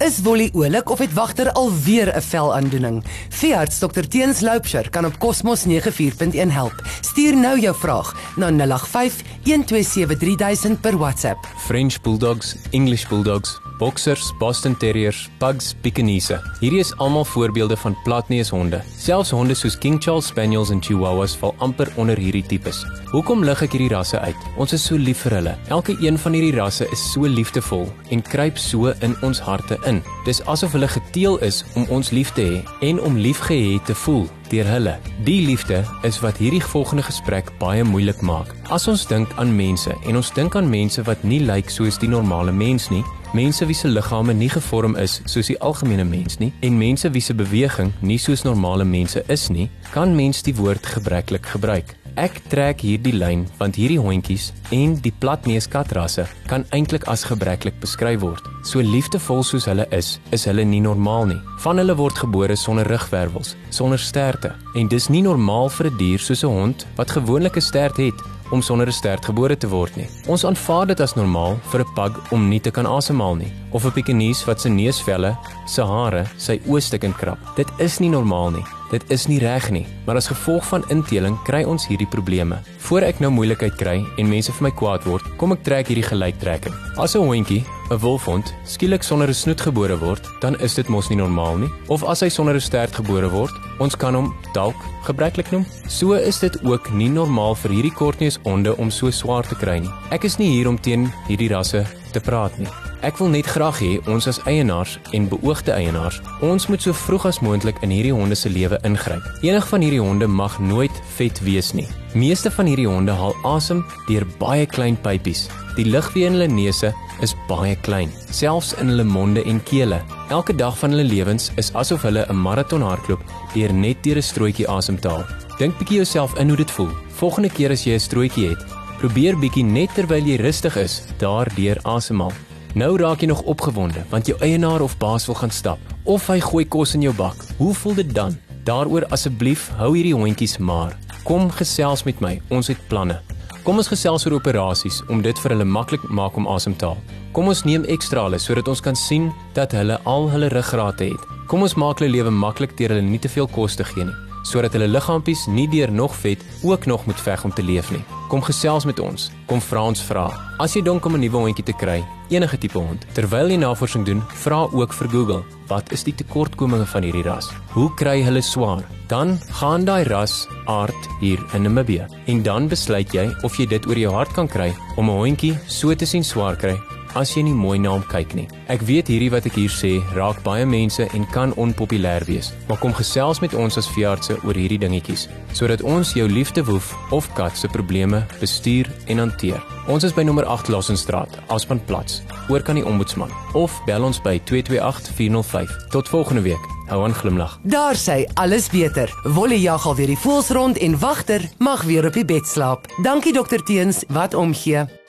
Is Wolly oulik of het wagter alweer 'n velaandoening? Veearts Dr Teens Loupsher kan op Cosmos 94.1 help. Stuur nou jou vraag na 085 127 3000 per WhatsApp. French Bulldogs, English Bulldogs, Boxers, Boston Terriers, Pugs, Pekingese. Hierdie is almal voorbeelde van platneushonde. Selfs honde soos King Charles Spaniels en Chihuahuas val amper onder hierdie tipes. Hoekom lig ek hierdie rasse uit? Ons is so lief vir hulle. Elke een van hierdie rasse is so liefdevol en kruip so in ons harte in. Dis asof hulle geteel is om ons lief te hê en om liefgehê te voel deur hulle. Die liefde is wat hierdie volgende gesprek baie moeilik maak. As ons dink aan mense en ons dink aan mense wat nie lyk soos die normale mens nie, mense wie se liggame nie gevorm is soos die algemene mens nie en mense wie se beweging nie soos normale mense is nie, kan mens die woord gebreklik gebruik. Ek trek hierdie lyn want hierdie hondjies en die platneuskatrasse kan eintlik as gebreklik beskryf word. So liefdevol soos hulle is, is hulle nie normaal nie. Van hulle word gebore sonder rugwervels, sonder sterte en dis nie normaal vir 'n dier soos 'n hond wat gewoonlik 'n stert het om sonder 'n stert gebore te word nie. Ons aanvaar dit as normaal vir 'n pug om nie te kan asemhaal nie of 'n Pekingese wat sy neusvelle, sy hare, sy oostuk in krap. Dit is nie normaal nie. Dit is nie reg nie, maar as gevolg van inteling kry ons hierdie probleme. Voor ek nou moeilikheid kry en mense vir my kwaad word, kom ek trek hierdie gelyktrekking. As 'n hondjie, 'n wolfhond, skielik sonder 'n snoet gebore word, dan is dit mos nie normaal nie. Of as hy sonder 'n stert gebore word, ons kan hom dalk gebreklik noem. So is dit ook nie normaal vir hierdie kortneushonde om so swaar te kry nie. Ek is nie hier om teen hierdie rasse te praat nie. Ek wil net graag hê ons as eienaars en beoogde eienaars, ons moet so vroeg as moontlik in hierdie honde se lewe ingryp. Enig van hierdie honde mag nooit vet wees nie. Meeste van hierdie honde haal asem deur baie klein pypies. Die lugweë in hulle neuse is baie klein, selfs in hulle monde en kele. Elke dag van hulle lewens is asof hulle 'n maraton hardloop deur net deur 'n strootjie asem te haal. Dink bietjie jouself in hoe dit voel. Volgende keer as jy 'n strootjie het, probeer bietjie net terwyl jy rustig is, daardeur asemhaal. Nou raak jy nog opgewonde want jou eienaar of baas wil gaan stap of hy gooi kos in jou bak. Hoe voel dit dan? Daaroor asseblief hou hierdie hondjies maar. Kom gesels met my. Ons het planne. Kom ons gesels oor operasies om dit vir hulle maklik maak om asem te haal. Kom ons neem ekstra hulle sodat ons kan sien dat hulle al hulle ruggrate het. Kom ons maak hulle lewe maklik deur hulle nie te veel kos te gee nie sodat hulle liggaampies nie deur nog vet ook nog moet veg om te leef nie. Kom gesels met ons. Kom vra ons vra. As jy dink om 'n nuwe hondjie te kry, enige tipe hond, terwyl jy navorsing doen, vra ook vir Google, wat is die tekortkominge van hierdie ras? Hoe kry hulle swaar? Dan gaan daai ras aard hier in Namibië en dan besluit jy of jy dit oor jou hart kan kry om 'n hondjie so te sien swaar kry as jy nie mooi na hom kyk nie. Ek weet hierdie wat ek hier sê raak baie mense en kan onpopulêr wees, maar kom gesels met ons as veeartse oor hierdie dingetjies sodat ons jou liefde woef of kat se probleme bestuur en hanteer. Ons is by nommer 8 Lassenstraat, Aspanplats, oor kan die ombudsman of bel ons by 228 405. Tot volgende week. Hou aan glimlag. Daar sê alles beter. Wolle jag al weer die voels rond en wagter mag weer op die bed slaap. Dankie dokter Teens wat omgee.